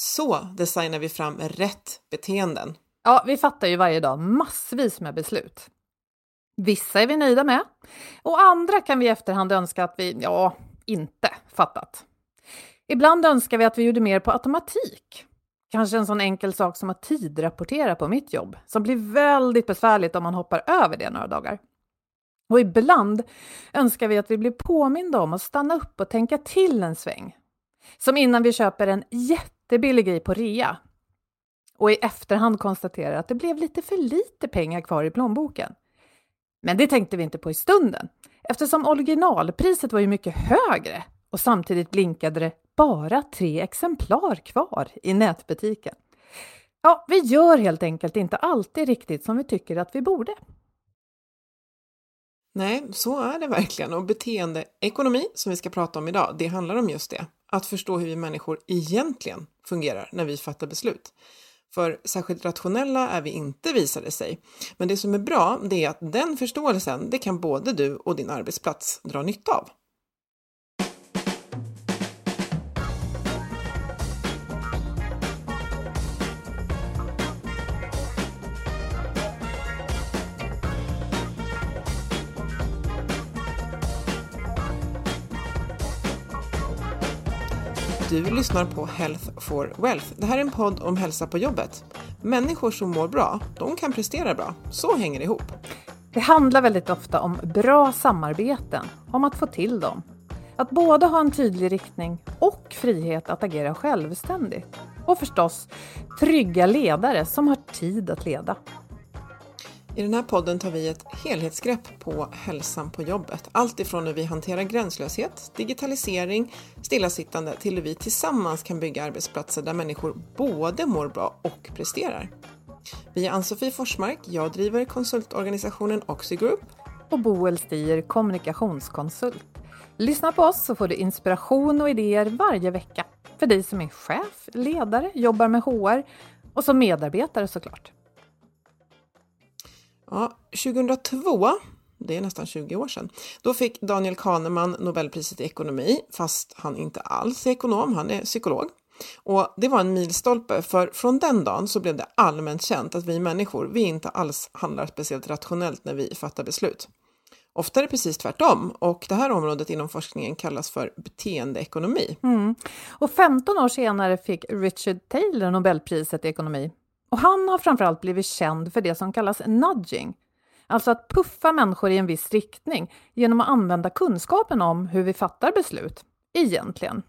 Så designar vi fram rätt beteenden. Ja, vi fattar ju varje dag massvis med beslut. Vissa är vi nöjda med och andra kan vi i efterhand önska att vi, ja, inte fattat. Ibland önskar vi att vi gjorde mer på automatik. Kanske en sån enkel sak som att tidrapportera på mitt jobb, som blir väldigt besvärligt om man hoppar över det några dagar. Och ibland önskar vi att vi blir påminda om att stanna upp och tänka till en sväng. Som innan vi köper en jättebillig grej på rea och i efterhand konstaterar att det blev lite för lite pengar kvar i plånboken. Men det tänkte vi inte på i stunden eftersom originalpriset var ju mycket högre och samtidigt blinkade det bara tre exemplar kvar i nätbutiken. Ja, vi gör helt enkelt inte alltid riktigt som vi tycker att vi borde. Nej, så är det verkligen. Och beteendeekonomi, som vi ska prata om idag, det handlar om just det. Att förstå hur vi människor egentligen fungerar när vi fattar beslut. För särskilt rationella är vi inte visade sig. Men det som är bra, det är att den förståelsen, det kan både du och din arbetsplats dra nytta av. Du lyssnar på Health for Wealth. Det här är en podd om hälsa på jobbet. Människor som mår bra, de kan prestera bra. Så hänger det ihop. Det handlar väldigt ofta om bra samarbeten, om att få till dem. Att både ha en tydlig riktning och frihet att agera självständigt. Och förstås trygga ledare som har tid att leda. I den här podden tar vi ett helhetsgrepp på hälsan på jobbet. Allt ifrån hur vi hanterar gränslöshet, digitalisering, stillasittande till hur vi tillsammans kan bygga arbetsplatser där människor både mår bra och presterar. Vi är Ann-Sofie Forsmark, jag driver konsultorganisationen Oxigroup. Och Boel Stier, kommunikationskonsult. Lyssna på oss så får du inspiration och idéer varje vecka. För dig som är chef, ledare, jobbar med HR och som medarbetare såklart. Ja, 2002, det är nästan 20 år sedan, då fick Daniel Kahneman Nobelpriset i ekonomi, fast han inte alls är ekonom, han är psykolog. Och det var en milstolpe, för från den dagen så blev det allmänt känt att vi människor, vi inte alls handlar speciellt rationellt när vi fattar beslut. Ofta är det precis tvärtom och det här området inom forskningen kallas för beteendeekonomi. Mm. Och 15 år senare fick Richard Taylor Nobelpriset i ekonomi och han har framförallt blivit känd för det som kallas nudging, alltså att puffa människor i en viss riktning genom att använda kunskapen om hur vi fattar beslut, egentligen.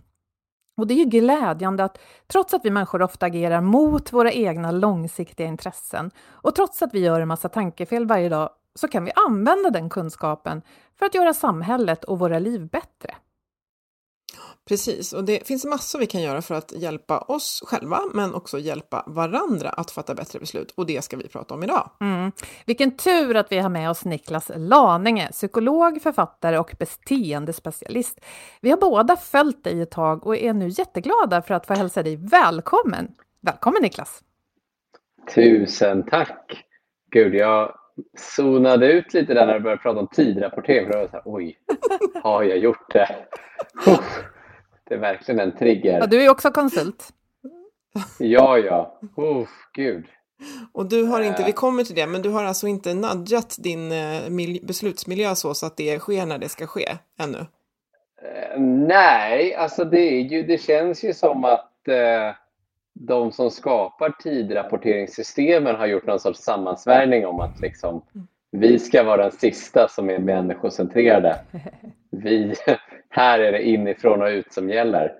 Och det är ju glädjande att trots att vi människor ofta agerar mot våra egna långsiktiga intressen och trots att vi gör en massa tankefel varje dag så kan vi använda den kunskapen för att göra samhället och våra liv bättre. Precis, och det finns massor vi kan göra för att hjälpa oss själva, men också hjälpa varandra att fatta bättre beslut. Och det ska vi prata om idag. Mm. Vilken tur att vi har med oss Niklas Laninge, psykolog, författare och beteendespecialist. Vi har båda följt dig ett tag och är nu jätteglada för att få hälsa dig välkommen. Välkommen Niklas! Tusen tack! Gud, jag zonade ut lite där när du började prata om tidrapportering. För var så här, Oj, har jag gjort det? Det är verkligen en trigger. Ja, du är också konsult. Ja, ja. Uff, gud. Och du har inte, vi Eh. kommer till det, men du har alltså inte nudgat din eh, mil- beslutsmiljö så, så att det sker när det ska ske ännu? Eh, Nej, alltså det, är ju, det känns ju som att eh, de som skapar tidrapporteringssystemen har gjort någon sorts sammansvärjning om att liksom, vi ska vara den sista som är människocentrerade. Vi, här är det inifrån och ut som gäller.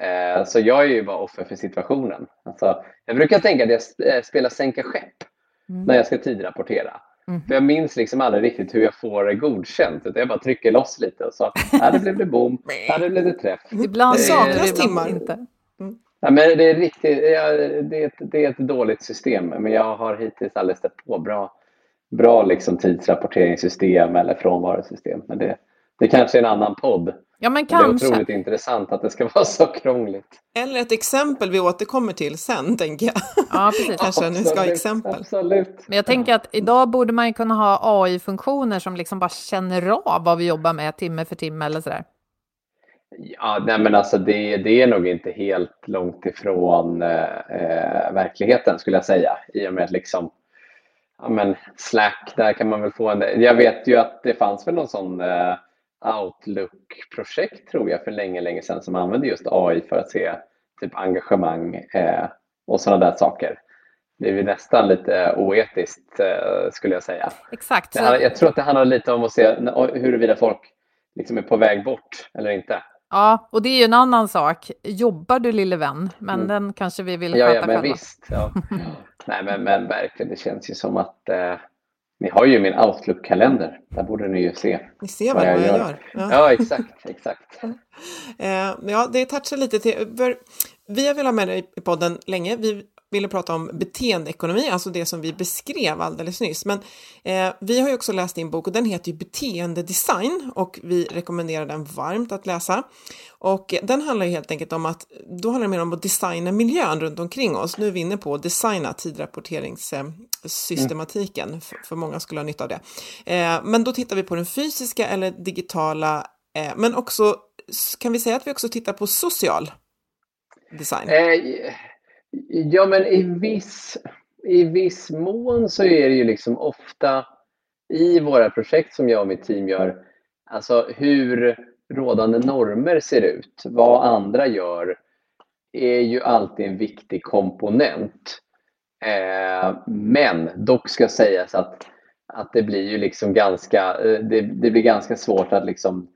Eh, så jag är ju bara offer för situationen. Alltså, jag brukar tänka att jag eh, spelar sänka skepp när jag ska tidrapportera. Mhm. För jag minns liksom aldrig riktigt hur jag får det godkänt. Utan jag bara trycker loss lite och så, det blev det bom, det blev det träff. Ibland du saknas timmar. inte. Ja, men det är riktigt, ja, det, är ett, det är ett dåligt system, men jag har hittills aldrig stött på bra, bra liksom tidsrapporteringssystem eller frånvarosystem. Men det, det kanske är en annan podd. Ja, men Det är kanske. otroligt intressant att det ska vara så krångligt. Eller ett exempel vi återkommer till sen, tänker jag. Ja, precis. Kanske ni ska ha Absolut, exempel. Absolut. Men jag tänker att idag borde man ju kunna ha AI-funktioner som liksom bara känner av vad vi jobbar med timme för timme eller sådär. Ja, nej, men alltså det, det är nog inte helt långt ifrån eh, eh, verkligheten skulle jag säga. I och med att liksom, ja, men Slack, där kan man väl få en... Jag vet ju att det fanns väl någon sån eh, Outlook-projekt tror jag för länge, länge sedan som använde just AI för att se typ engagemang eh, och sådana där saker. Det är ju nästan lite oetiskt eh, skulle jag säga. Exakt. Så, jag tror att det handlar lite om att se huruvida folk liksom är på väg bort eller inte. Ja, och det är ju en annan sak. Jobbar du lille vän? Men Mm. den kanske vi vill Ja, sköta ja men själva. visst. Ja. Nej, men, men verkligen, det känns ju som att eh, ni har ju min Outlook-kalender. Där borde ni ju se. Ni ser Vad väl jag vad jag gör. gör? Ja. Ja, exakt, exakt. Eh, ja, det touchar lite till, för vi har velat ha med dig i podden länge. Vi ville prata om beteendeekonomi, alltså det som vi beskrev alldeles nyss. Men eh, vi har ju också läst din bok och den heter ju Beteendedesign och vi rekommenderar den varmt att läsa. Och den handlar ju helt enkelt om att, då handlar det mer om att designa miljön runt omkring oss. Nu är vi inne på att designa tidrapporteringssystematiken, för, för många skulle ha nytta av det. Eh, men då tittar vi på den fysiska eller digitala, eh, men också, kan vi säga att vi också tittar på social design? Ja, men i viss, i viss mån så är det ju liksom ofta i våra projekt som jag och mitt team gör, alltså hur rådande normer ser ut, vad andra gör, är ju alltid en viktig komponent. Eh, men dock ska sägas att, att det blir ju liksom ganska, eh, det, det blir ganska svårt att liksom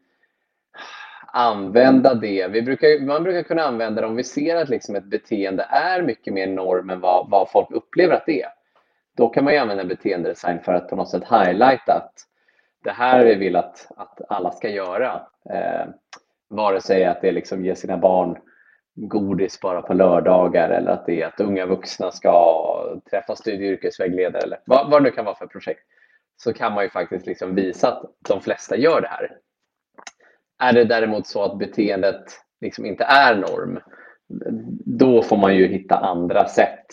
använda det. Vi brukar, man brukar kunna använda det om vi ser att liksom ett beteende är mycket mer norm än vad, vad folk upplever att det är. Då kan man ju använda beteendedesign för att på något sätt highlighta att det här vi vill att, att alla ska göra. Eh, vare sig att det är liksom ge sina barn godis bara på lördagar eller att det är att unga vuxna ska träffa studie och yrkesvägledare eller vad, vad det nu kan vara för projekt. Så kan man ju faktiskt liksom visa att de flesta gör det här. Är det däremot så att beteendet liksom inte är norm, då får man ju hitta andra sätt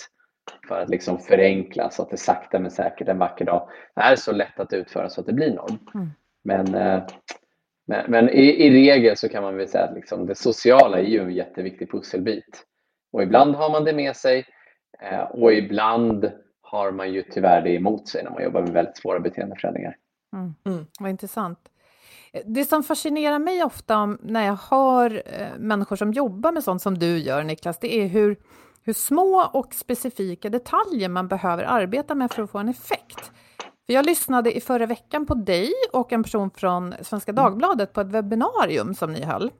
för att liksom förenkla så att det sakta men säkert en vacker dag är så lätt att utföra så att det blir norm. Mm. Men, eh, men, men i, i regel så kan man väl säga att liksom det sociala är ju en jätteviktig pusselbit. Och ibland har man det med sig eh, och ibland har man ju tyvärr det emot sig när man jobbar med väldigt svåra beteendeförändringar. Mm. Mm. Vad intressant. Det som fascinerar mig ofta om, när jag hör eh, människor som jobbar med sånt som du gör, Niklas, det är hur, hur små och specifika detaljer man behöver arbeta med för att få en effekt. För jag lyssnade i förra veckan på dig och en person från Svenska Dagbladet på ett webbinarium som ni höll.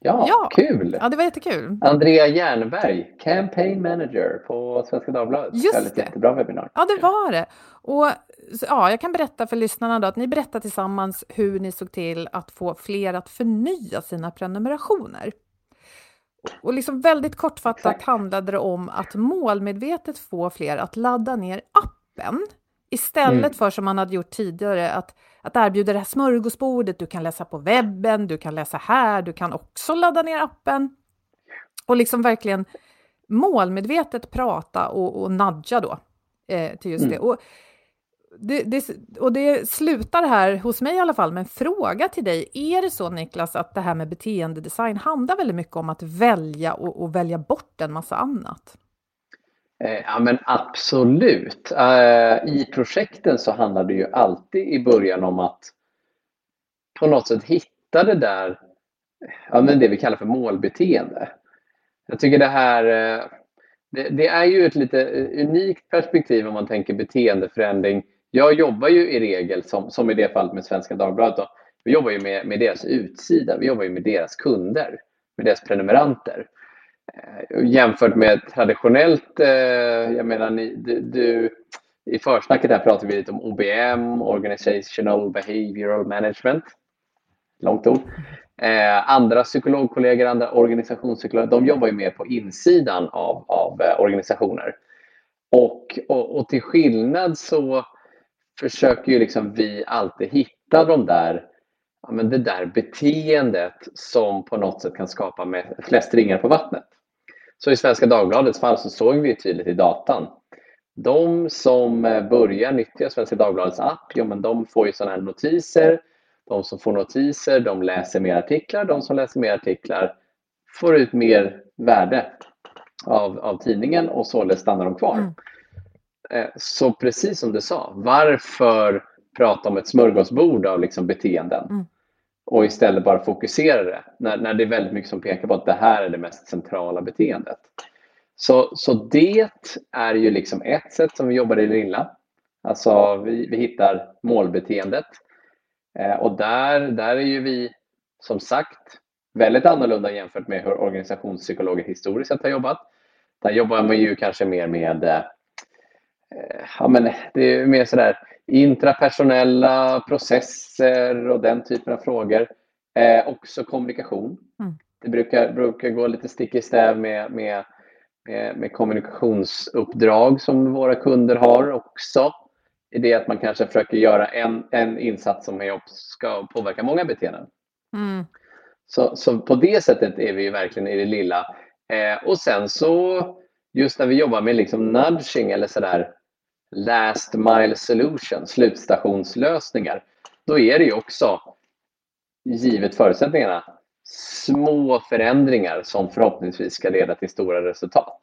Ja, Ja. kul! Ja, det var jättekul. Andrea Jernberg, Campaign Manager på Svenska Dagbladet. Just det. jättebra webbinar. Ja, det var det. Och ja, jag kan berätta för lyssnarna då att ni berättar tillsammans hur ni såg till att få fler att förnya sina prenumerationer. Och liksom väldigt kortfattat Exakt. handlade det om att målmedvetet få fler att ladda ner appen istället mm. för som man hade gjort tidigare, att, att erbjuda det här smörgåsbordet. Du kan läsa på webben, du kan läsa här, du kan också ladda ner appen. Och liksom verkligen målmedvetet prata och, och nudga då eh, till just mm. det. Och det, det. Och det slutar här, hos mig i alla fall, med en fråga till dig. Är det så Niklas att det här med beteendedesign handlar väldigt mycket om att välja och, och välja bort en massa annat? Eh, ja men absolut. Eh, I projekten så handlar det ju alltid i början om att på något sätt hitta det där, ja men det vi kallar för målbeteende. Jag tycker det här, eh, det, det är ju ett lite eh, unikt perspektiv om man tänker beteendeförändring. Jag jobbar ju i regel, som, som i det fallet med Svenska Dagbladet, då, vi jobbar ju med, med deras utsida, vi jobbar ju med deras kunder, med deras prenumeranter. Eh, jämfört med traditionellt, eh, jag menar, ni, du, du, i försnacket där pratar vi lite om OBM, Organizational Behavioral Management. Långt ord. Eh, andra psykologkollegor, andra organisationspsykologer, de jobbar ju mer på insidan av, av eh, organisationer. Och, och, och, till skillnad så försöker ju liksom vi alltid hitta de där, ja, men det där beteendet som på något sätt kan skapa med flest ringar på vattnet. Så i Svenska Dagbladets fall så såg vi tydligt i datan. De som eh, börjar nyttja Svenska Dagbladets app, ja, men de får ju sådana här notiser. De som får notiser, de läser mer artiklar. De som läser mer artiklar får ut mer värde av, av tidningen och således stannar de kvar. Mm. Eh, så precis som du sa, varför prata om ett smörgåsbord av liksom beteenden? Mm och istället bara fokusera det när, när det är väldigt mycket som pekar på att det här är det mest centrala beteendet. Så, så det är ju liksom ett sätt som vi jobbar i det lilla. Alltså vi, vi hittar målbeteendet. Eh, och där, där är ju vi som sagt väldigt annorlunda jämfört med hur organisationspsykologer historiskt sett har jobbat. Där jobbar man ju kanske mer med eh, ja, men det är mer sådär intrapersonella processer och den typen av frågor. Eh, också kommunikation. Mm. Det brukar, brukar gå lite stick i stäv med, med, med, med, kommunikationsuppdrag som våra kunder har också. I det att man kanske försöker göra en, en insats som ska påverka många beteenden. Mm. Så, så på det sättet är vi verkligen i det lilla. Eh, och sen så just när vi jobbar med liksom nudging eller sådär last mile solution, slutstationslösningar, då är det ju också, givet förutsättningarna, små förändringar som förhoppningsvis ska leda till stora resultat.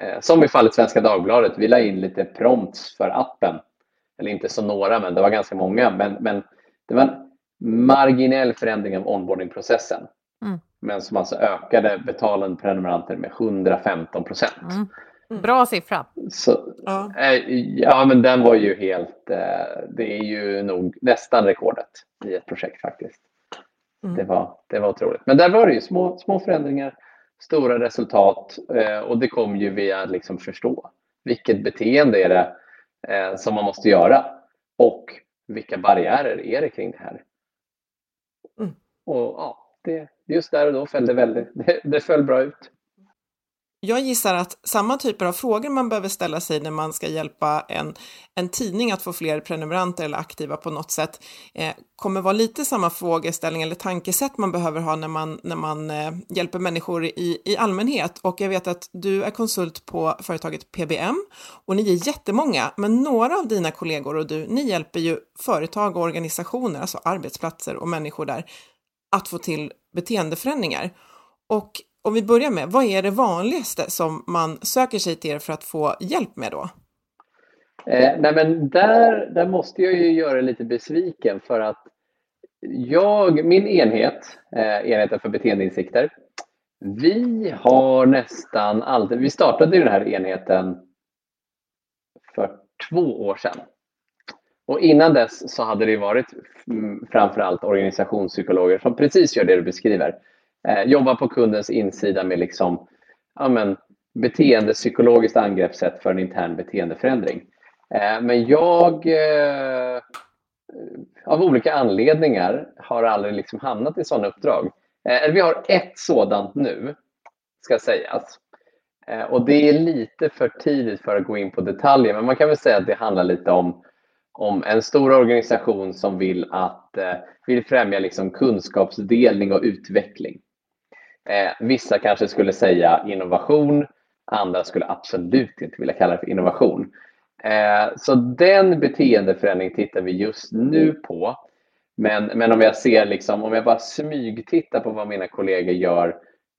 Eh, som i fallet Svenska Dagbladet, vi la in lite prompts för appen. Eller inte så några, men det var ganska många. Men, men det var en marginell förändring av onboardingprocessen. Mm. Men som alltså ökade betalande prenumeranter med 115 procent. Mm. Mm. Bra siffra. Så, ja. Eh, ja, men den var ju helt... Eh, det är ju nog nästan rekordet i ett projekt faktiskt. Mm. Det, var, det var otroligt. Men där var det ju små, små förändringar, stora resultat eh, och det kom ju via liksom förstå vilket beteende är det som man måste göra och vilka barriärer är det kring det här. Mm. Och ja, det, just där och då föll det väldigt, det, det föll bra ut. Jag gissar att samma typer av frågor man behöver ställa sig när man ska hjälpa en, en tidning att få fler prenumeranter eller aktiva på något sätt eh, kommer vara lite samma frågeställning eller tankesätt man behöver ha när man, när man eh, hjälper människor i, i allmänhet. Och jag vet att du är konsult på företaget PBM och ni är jättemånga, men några av dina kollegor och du, ni hjälper ju företag och organisationer, alltså arbetsplatser och människor där, att få till beteendeförändringar. Och om vi börjar med, vad är det vanligaste som man söker sig till er för att få hjälp med då? Eh, nej men där, där måste jag ju göra lite besviken för att jag, min enhet, eh, enheten för beteendeinsikter, vi har nästan alltid, vi startade den här enheten för två år sedan. Och innan dess så hade det varit mm, framförallt organisationspsykologer som precis gör det du beskriver Eh, jobba på kundens insida med liksom, ja, men, beteendepsykologiskt angreppssätt för en intern beteendeförändring. Eh, men jag, eh, av olika anledningar, har aldrig liksom hamnat i sådana uppdrag. Eh, vi har ett sådant nu, ska sägas. Eh, och det är lite för tidigt för att gå in på detaljer, men man kan väl säga att det handlar lite om, om en stor organisation som vill, att, eh, vill främja liksom kunskapsdelning och utveckling. Eh, vissa kanske skulle säga innovation, andra skulle absolut inte vilja kalla det för innovation. Eh, så den beteendeförändringen tittar vi just nu på. Men, men om jag ser liksom, om jag bara smygtittar på vad mina kollegor gör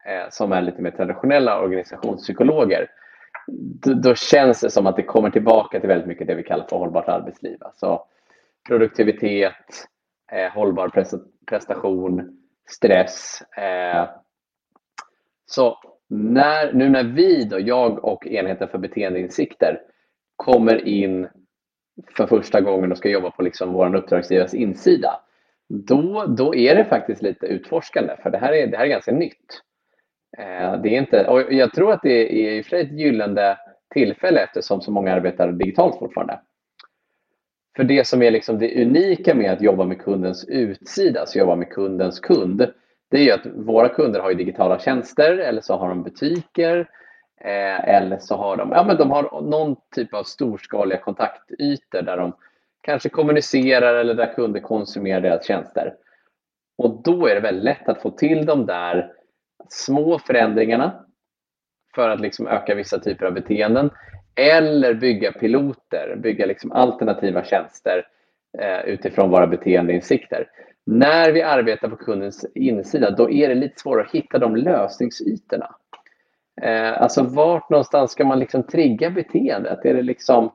eh, som är lite mer traditionella organisationspsykologer, då, då, känns det som att det kommer tillbaka till väldigt mycket det vi kallar för hållbart arbetsliv. Alltså produktivitet, eh, hållbar prestation, stress. Eh, så när, nu när vi, då, jag och enheten för beteendeinsikter, kommer in för första gången och ska jobba på liksom vår uppdragsgivares insida, då, då är det faktiskt lite utforskande, för det här är, det här är ganska nytt. Eh, det är inte, och jag tror att det är i och för sig ett gyllene tillfälle eftersom så många arbetar digitalt fortfarande. För det som är liksom det unika med att jobba med kundens utsida, alltså jobba med kundens kund, det är ju att våra kunder har digitala tjänster eller så har de butiker eh, eller så har de, ja, men de har någon typ av storskaliga kontaktytor där de kanske kommunicerar eller där kunder konsumerar deras tjänster. Och då är det väldigt lätt att få till de där små förändringarna för att liksom öka vissa typer av beteenden eller bygga piloter, bygga liksom alternativa tjänster eh, utifrån våra beteendeinsikter. När vi arbetar på kundens insida, då är det lite svårare att hitta de lösningsytorna. Eh, alltså vart någonstans ska man liksom trigga beteendet? Är det liksom,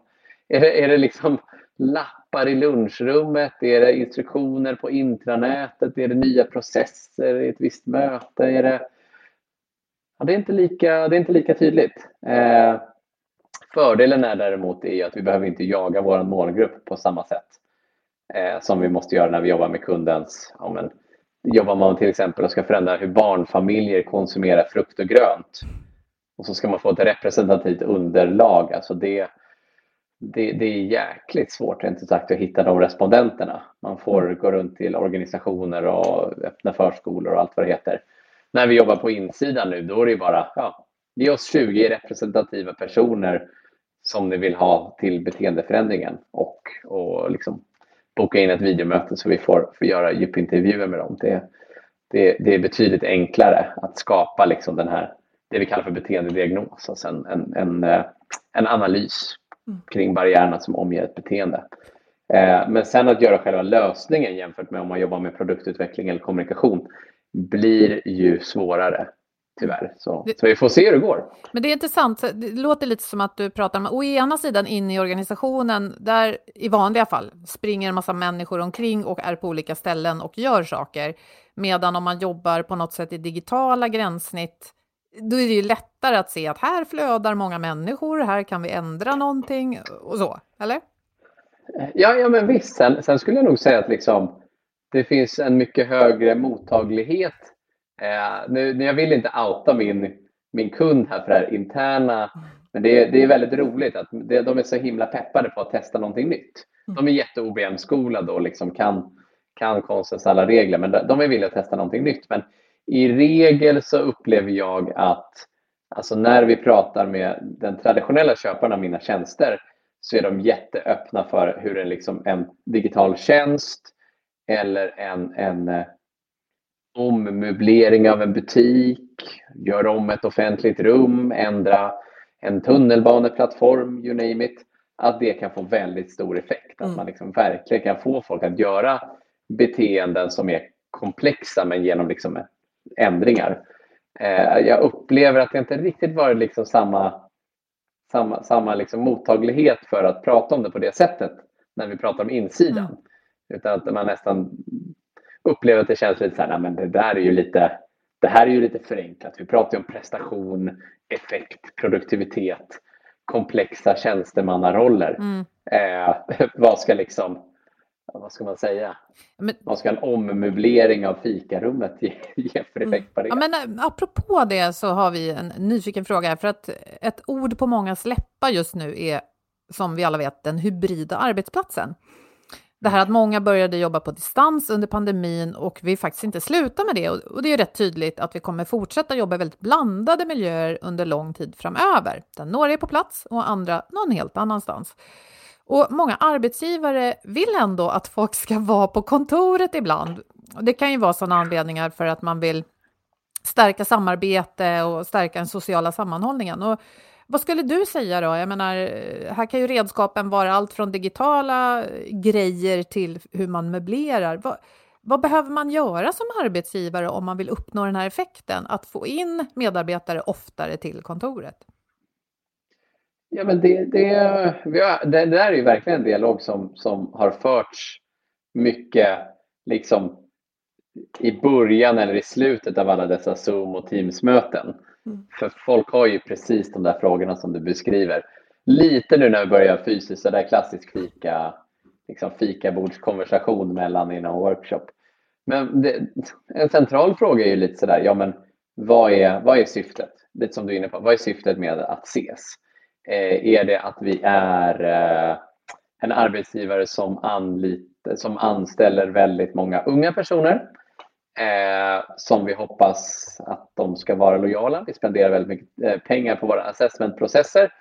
är det, är det liksom lappar i lunchrummet? Är det instruktioner på intranätet? Är det nya processer i ett visst möte? Är det, ja, det, är inte lika, det är inte lika tydligt. Eh, fördelen är däremot är att vi behöver inte jaga vår målgrupp på samma sätt eh, som vi måste göra när vi jobbar med kundens, ja, men, jobbar man till exempel och ska förändra hur barnfamiljer konsumerar frukt och grönt och så ska man få ett representativt underlag, alltså det, det, det är jäkligt svårt rent sagt att hitta de respondenterna. Man får gå runt till organisationer och öppna förskolor och allt vad det heter. När vi jobbar på insidan nu, då är det bara, ja, ge oss 20 representativa personer som ni vill ha till beteendeförändringen och, och liksom boka in ett videomöte så vi får, får göra djupintervjuer med dem. Det, det, det är betydligt enklare att skapa liksom den här, det vi kallar för beteendediagnos, alltså en, en, en, eh, en analys mm. kring barriärerna som omger ett beteende. Eh, men sen att göra själva lösningen jämfört med om man jobbar med produktutveckling eller kommunikation blir ju svårare tyvärr. Så, så vi får se hur det går. Men det är intressant, det låter lite som att du pratar om, å ena sidan in i organisationen, där i vanliga fall springer en massa människor omkring och är på olika ställen och gör saker, medan om man jobbar på något sätt i digitala gränssnitt, då är det ju lättare att se att här flödar många människor, här kan vi ändra någonting och så, eller? Ja, ja men visst. Sen, sen skulle jag nog säga att liksom, det finns en mycket högre mottaglighet Eh, nu, jag vill inte outa min, min kund här för det här interna, men det är, det är väldigt roligt att det, de är så himla peppade på att testa någonting nytt. De är jätte-OBM-skolade och liksom kan, kan konstens alla regler, men de är villiga att testa någonting nytt. Men i regel så upplever jag att alltså när vi pratar med den traditionella köparen av mina tjänster så är de jätteöppna för hur en, liksom, en digital tjänst eller en, en eh, ommöblering av en butik, göra om ett offentligt rum, ändra en tunnelbaneplattform, you name it, att det kan få väldigt stor effekt. Att mm. man liksom verkligen kan få folk att göra beteenden som är komplexa men genom liksom ändringar. Eh, jag upplever att det inte riktigt varit liksom samma, samma, samma liksom mottaglighet för att prata om det på det sättet när vi pratar om insidan. Mm. Utan att man nästan upplever att det känns lite så här, men det där är ju lite, det här är ju lite förenklat. Vi pratar ju om prestation, effekt, produktivitet, komplexa tjänstemannaroller. Mm. Eh, vad ska liksom, vad ska man säga? Men, vad ska en ommöblering av fikarummet ge, ge för mm. effekt på det? Ja, men eh, apropå det så har vi en nyfiken fråga här, för att ett ord på många läppar just nu är som vi alla vet, den hybrida arbetsplatsen. Det här att många började jobba på distans under pandemin och vi faktiskt inte slutar med det. Och det är rätt tydligt att vi kommer fortsätta jobba i väldigt blandade miljöer under lång tid framöver. Där några är på plats och andra någon helt annanstans. Och många arbetsgivare vill ändå att folk ska vara på kontoret ibland. Det kan ju vara sådana anledningar för att man vill stärka samarbete och stärka den sociala sammanhållningen. Och vad skulle du säga då? Jag menar, här kan ju redskapen vara allt från digitala grejer till hur man möblerar. Vad, vad behöver man göra som arbetsgivare om man vill uppnå den här effekten? Att få in medarbetare oftare till kontoret? Ja, men det, det, har, det, det där är ju verkligen en dialog som, som har förts mycket liksom i början eller i slutet av alla dessa Zoom och Teams-möten. Mm. För folk har ju precis de där frågorna som du beskriver. Lite nu när vi börjar fysiskt, så där klassisk fika, liksom fikabordskonversation mellan innan workshop. Men det, en central fråga är ju lite sådär, ja men vad är, vad är syftet? Lite som du är inne på, vad är syftet med att ses? Eh, är det att vi är eh, en arbetsgivare som, anlit, som anställer väldigt många unga personer eh, som vi hoppas att de ska vara lojala. Vi spenderar väldigt mycket eh, pengar på våra assessmentprocesser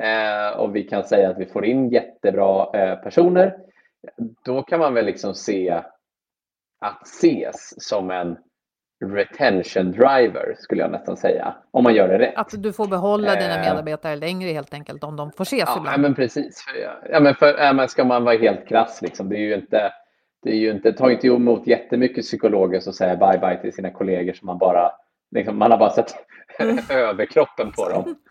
eh, och vi kan säga att vi får in jättebra eh, personer. Då kan man väl liksom se att ses som en retention driver skulle jag nästan säga, om man gör det rätt. Att du får behålla dina eh. medarbetare längre helt enkelt om de får ses ja, ibland. Ja, men precis. Ja, men för, ja, men ska man vara helt krass, liksom, det är ju inte det är ju inte, tar inte emot jättemycket psykologer som säger bye bye till sina kollegor som man bara, liksom, man har bara sett mm. överkroppen på dem.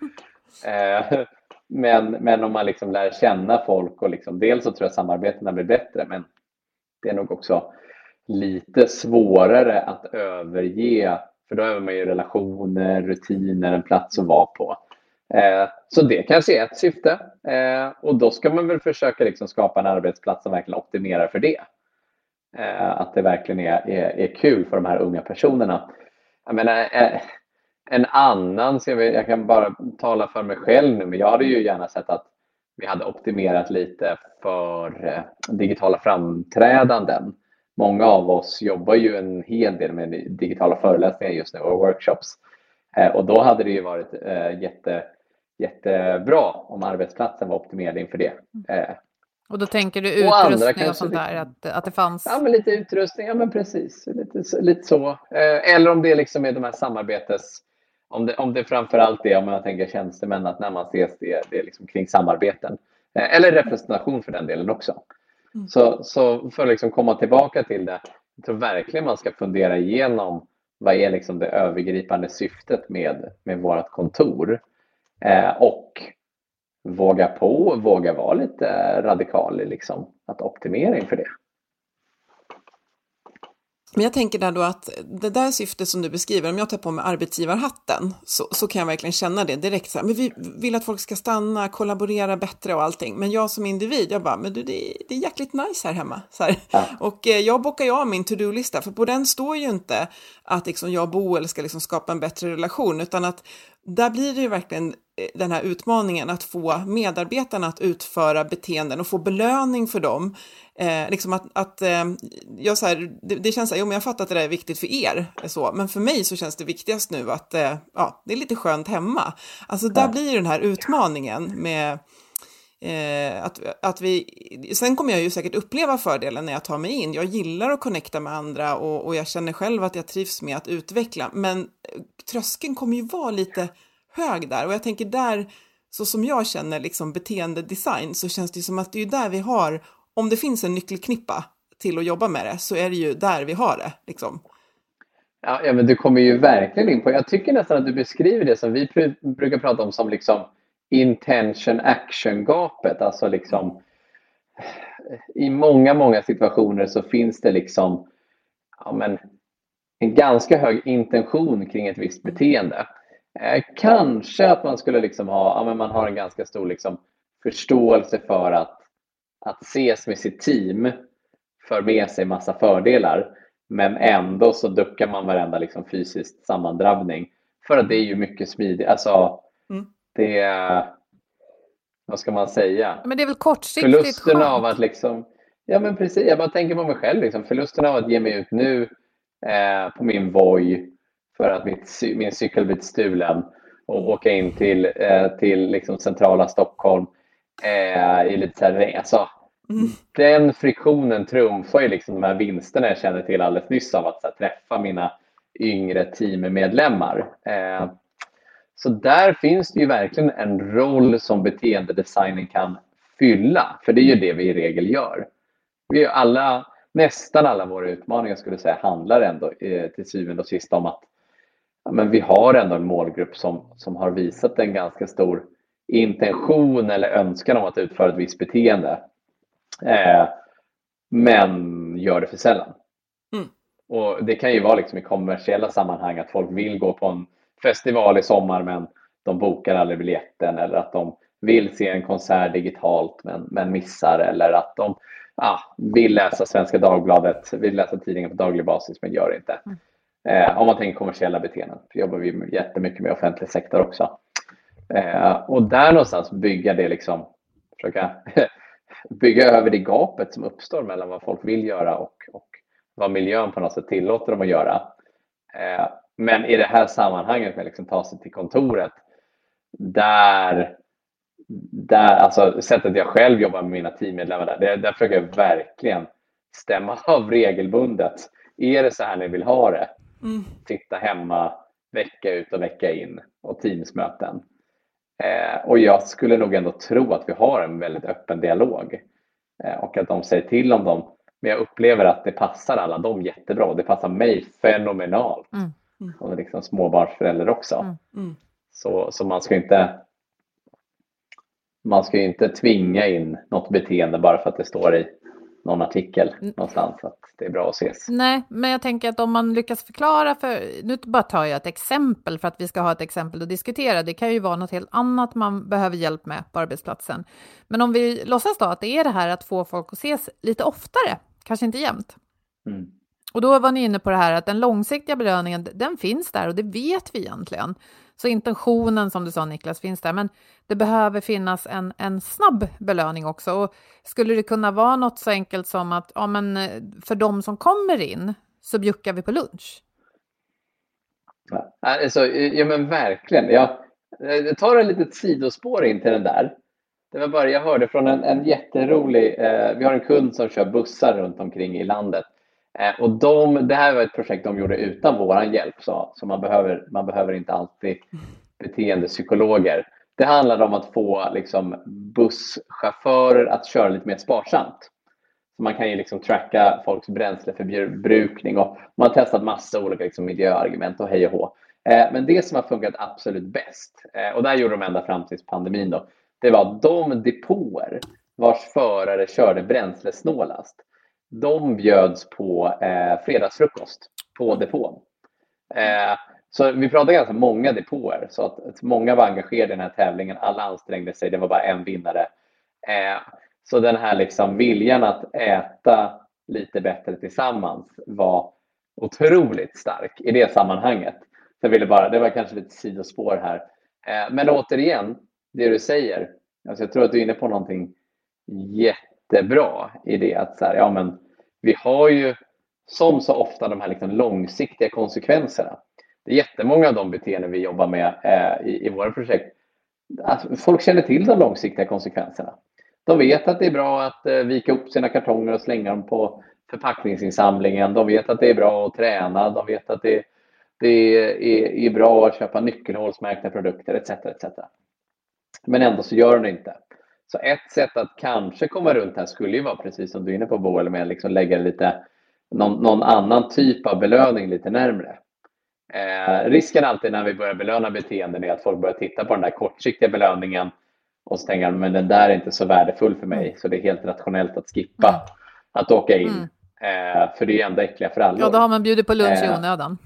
Eh, men, men om man liksom lär känna folk och liksom, dels så tror jag samarbetena blir bättre men det är nog också lite svårare att överge för då övar man ju relationer, rutiner, en plats att vara på. Eh, så det kanske är ett syfte eh, och då ska man väl försöka liksom skapa en arbetsplats som verkligen optimerar för det. Eh, att det verkligen är, är, är, kul för de här unga personerna. Jag menar, eh, en annan, så jag, vet, jag kan bara tala för mig själv nu, men jag hade ju gärna sett att vi hade optimerat lite för eh, digitala framträdanden. Många av oss jobbar ju en hel del med digitala föreläsningar just nu och workshops. Och då hade det ju varit jätte, jättebra om arbetsplatsen var optimerad inför det. Och då tänker du utrustning och, och sånt där, att, att det fanns? Ja, men lite utrustning, ja men precis. Lite, lite så. Eh, eller om det liksom är de här samarbetes... Om det, om det framförallt är, om man tänker tjänstemän, att när man ses, det, det är liksom kring samarbeten. Eh, eller representation för den delen också. Mm. Så, så för att liksom komma tillbaka till det, jag tror verkligen man ska fundera igenom vad är liksom det övergripande syftet med, med vårt kontor? Eh, och våga på, våga vara lite radikal i liksom, att optimera inför det. Men jag tänker där då att det där syftet som du beskriver, om jag tar på mig arbetsgivarhatten så, så kan jag verkligen känna det direkt. Så här, men vi vill att folk ska stanna, kollaborera bättre och allting. Men jag som individ, jag bara, men du, det, är, det är jäkligt nice här hemma. Så här. Ja. Och eh, jag bockar ju av min to-do-lista, för på den står ju inte att liksom, jag och Boel ska liksom skapa en bättre relation, utan att där blir det ju verkligen den här utmaningen att få medarbetarna att utföra beteenden och få belöning för dem. Eh, liksom att, att eh, jag så här, det, det känns så här, jo men jag fattar att det där är viktigt för er, så, men för mig så känns det viktigast nu att eh, ja, det är lite skönt hemma. Alltså där blir den här utmaningen med Eh, att, att vi, sen kommer jag ju säkert uppleva fördelen när jag tar mig in. Jag gillar att connecta med andra och, och jag känner själv att jag trivs med att utveckla. Men eh, tröskeln kommer ju vara lite hög där och jag tänker där, så som jag känner liksom beteendedesign så känns det som att det är där vi har, om det finns en nyckelknippa till att jobba med det så är det ju där vi har det. Liksom. Ja, ja, men du kommer ju verkligen in på, jag tycker nästan att du beskriver det som vi brukar prata om som liksom intention action-gapet. Alltså liksom i många, många situationer så finns det liksom ja, men, en ganska hög intention kring ett visst beteende. Eh, kanske att man skulle liksom ha, ja, men man har en ganska stor liksom förståelse för att, att ses med sitt team för med sig massa fördelar. Men ändå så duckar man varenda liksom fysisk sammandrabbning. För att det är ju mycket smidigt. Alltså, mm. Det, vad ska man säga? Men det är väl kortsiktigt Förlusten skönt. av att liksom, ja men precis, jag bara tänker på mig själv liksom, förlusten av att ge mig ut nu eh, på min Voi för att mitt, min cykel blivit stulen och åka in till, eh, till liksom centrala Stockholm eh, i lite så här, alltså, Mm. den friktionen trumfar ju liksom de här vinsterna jag kände till alldeles nyss av att här, träffa mina yngre teammedlemmar. Eh, så där finns det ju verkligen en roll som beteendedesignen kan fylla, för det är ju det vi i regel gör. Vi är alla, nästan alla våra utmaningar skulle säga handlar ändå eh, till syvende och sist om att men vi har ändå en målgrupp som, som har visat en ganska stor intention eller önskan om att utföra ett visst beteende. Eh, men gör det för sällan. Mm. Och Det kan ju vara liksom i kommersiella sammanhang att folk vill gå på en festival i sommar men de bokar aldrig biljetten eller att de vill se en konsert digitalt men, men missar eller att de ah, vill läsa Svenska Dagbladet, vill läsa tidningen på daglig basis men gör inte. Eh, om man tänker kommersiella beteenden, för jobbar vi jättemycket med offentlig sektor också. Eh, och där någonstans bygga det liksom, försöka bygga över det gapet som uppstår mellan vad folk vill göra och, och vad miljön på något sätt tillåter dem att göra. Eh, men i det här sammanhanget med liksom ta sig till kontoret, där, där alltså sättet jag själv jobbar med mina teammedlemmar, där, där, där försöker jag verkligen stämma av regelbundet. Är det så här ni vill ha det? Mm. Sitta hemma vecka ut och vecka in och teamsmöten. Eh, och jag skulle nog ändå tro att vi har en väldigt öppen dialog eh, och att de säger till om dem. Men jag upplever att det passar alla dem jättebra och det passar mig fenomenalt. Mm. Mm. Och liksom småbarnsförälder också. Mm. Mm. Så, så man ska inte man ska ju inte tvinga in något beteende bara för att det står i någon artikel någonstans att det är bra att ses. Nej, men jag tänker att om man lyckas förklara för, nu bara tar jag ett exempel för att vi ska ha ett exempel att diskutera. Det kan ju vara något helt annat man behöver hjälp med på arbetsplatsen. Men om vi låtsas då att det är det här att få folk att ses lite oftare, kanske inte jämt. Mm. Och då var ni inne på det här att den långsiktiga belöningen, den finns där och det vet vi egentligen. Så intentionen som du sa Niklas finns där, men det behöver finnas en, en snabb belöning också. Och skulle det kunna vara något så enkelt som att ja, men eh, för de som kommer in så bjuckar vi på lunch? Alltså, ja men verkligen. Jag, jag eh, tar ett litet sidospår in till den där. Det var bara jag hörde från en, en jätterolig, eh, vi har en kund som kör bussar runt omkring i landet. Eh, och de, det här var ett projekt de gjorde utan vår hjälp, så, så man, behöver, man behöver inte alltid beteendepsykologer. Det handlade om att få liksom, busschaufförer att köra lite mer sparsamt. Så man kan ju liksom tracka folks bränsleförbrukning och man har testat massa olika liksom miljöargument och hej och hå. Eh, Men det som har funkat absolut bäst, eh, och där gjorde de ända fram till pandemin då, det var de depåer vars förare körde bränslesnålast. De bjöds på eh, fredagsfrukost på depån. Eh, så vi pratade ganska många depåer, så att, att många var engagerade i den här tävlingen. Alla ansträngde sig, det var bara en vinnare. Eh, så den här liksom viljan att äta lite bättre tillsammans var otroligt stark i det sammanhanget. Jag ville bara, det var kanske lite sidospår här. Eh, men återigen, det du säger, alltså jag tror att du är inne på någonting jättebra i det att så här, ja, men vi har ju som så ofta de här liksom långsiktiga konsekvenserna. Det är jättemånga av de beteenden vi jobbar med eh, i, i våra projekt. Alltså, folk känner till de långsiktiga konsekvenserna. De vet att det är bra att eh, vika upp sina kartonger och slänga dem på förpackningsinsamlingen. De vet att det är bra att träna. De vet att det, det är, är bra att köpa nyckelhålsmärkta produkter etc. etc. Men ändå så gör de det inte. Så ett sätt att kanske komma runt här skulle ju vara precis som du är inne på Boel med liksom lägga lite någon, någon annan typ av belöning lite närmre. Eh, risken alltid när vi börjar belöna beteenden är att folk börjar titta på den där kortsiktiga belöningen och så tänker men den där är inte så värdefull för mig så det är helt rationellt att skippa Mm. att åka in. Mm. Eh, för det är ju ändå äckliga för alla. Ja, då har man bjudit på lunch i Eh. onödan.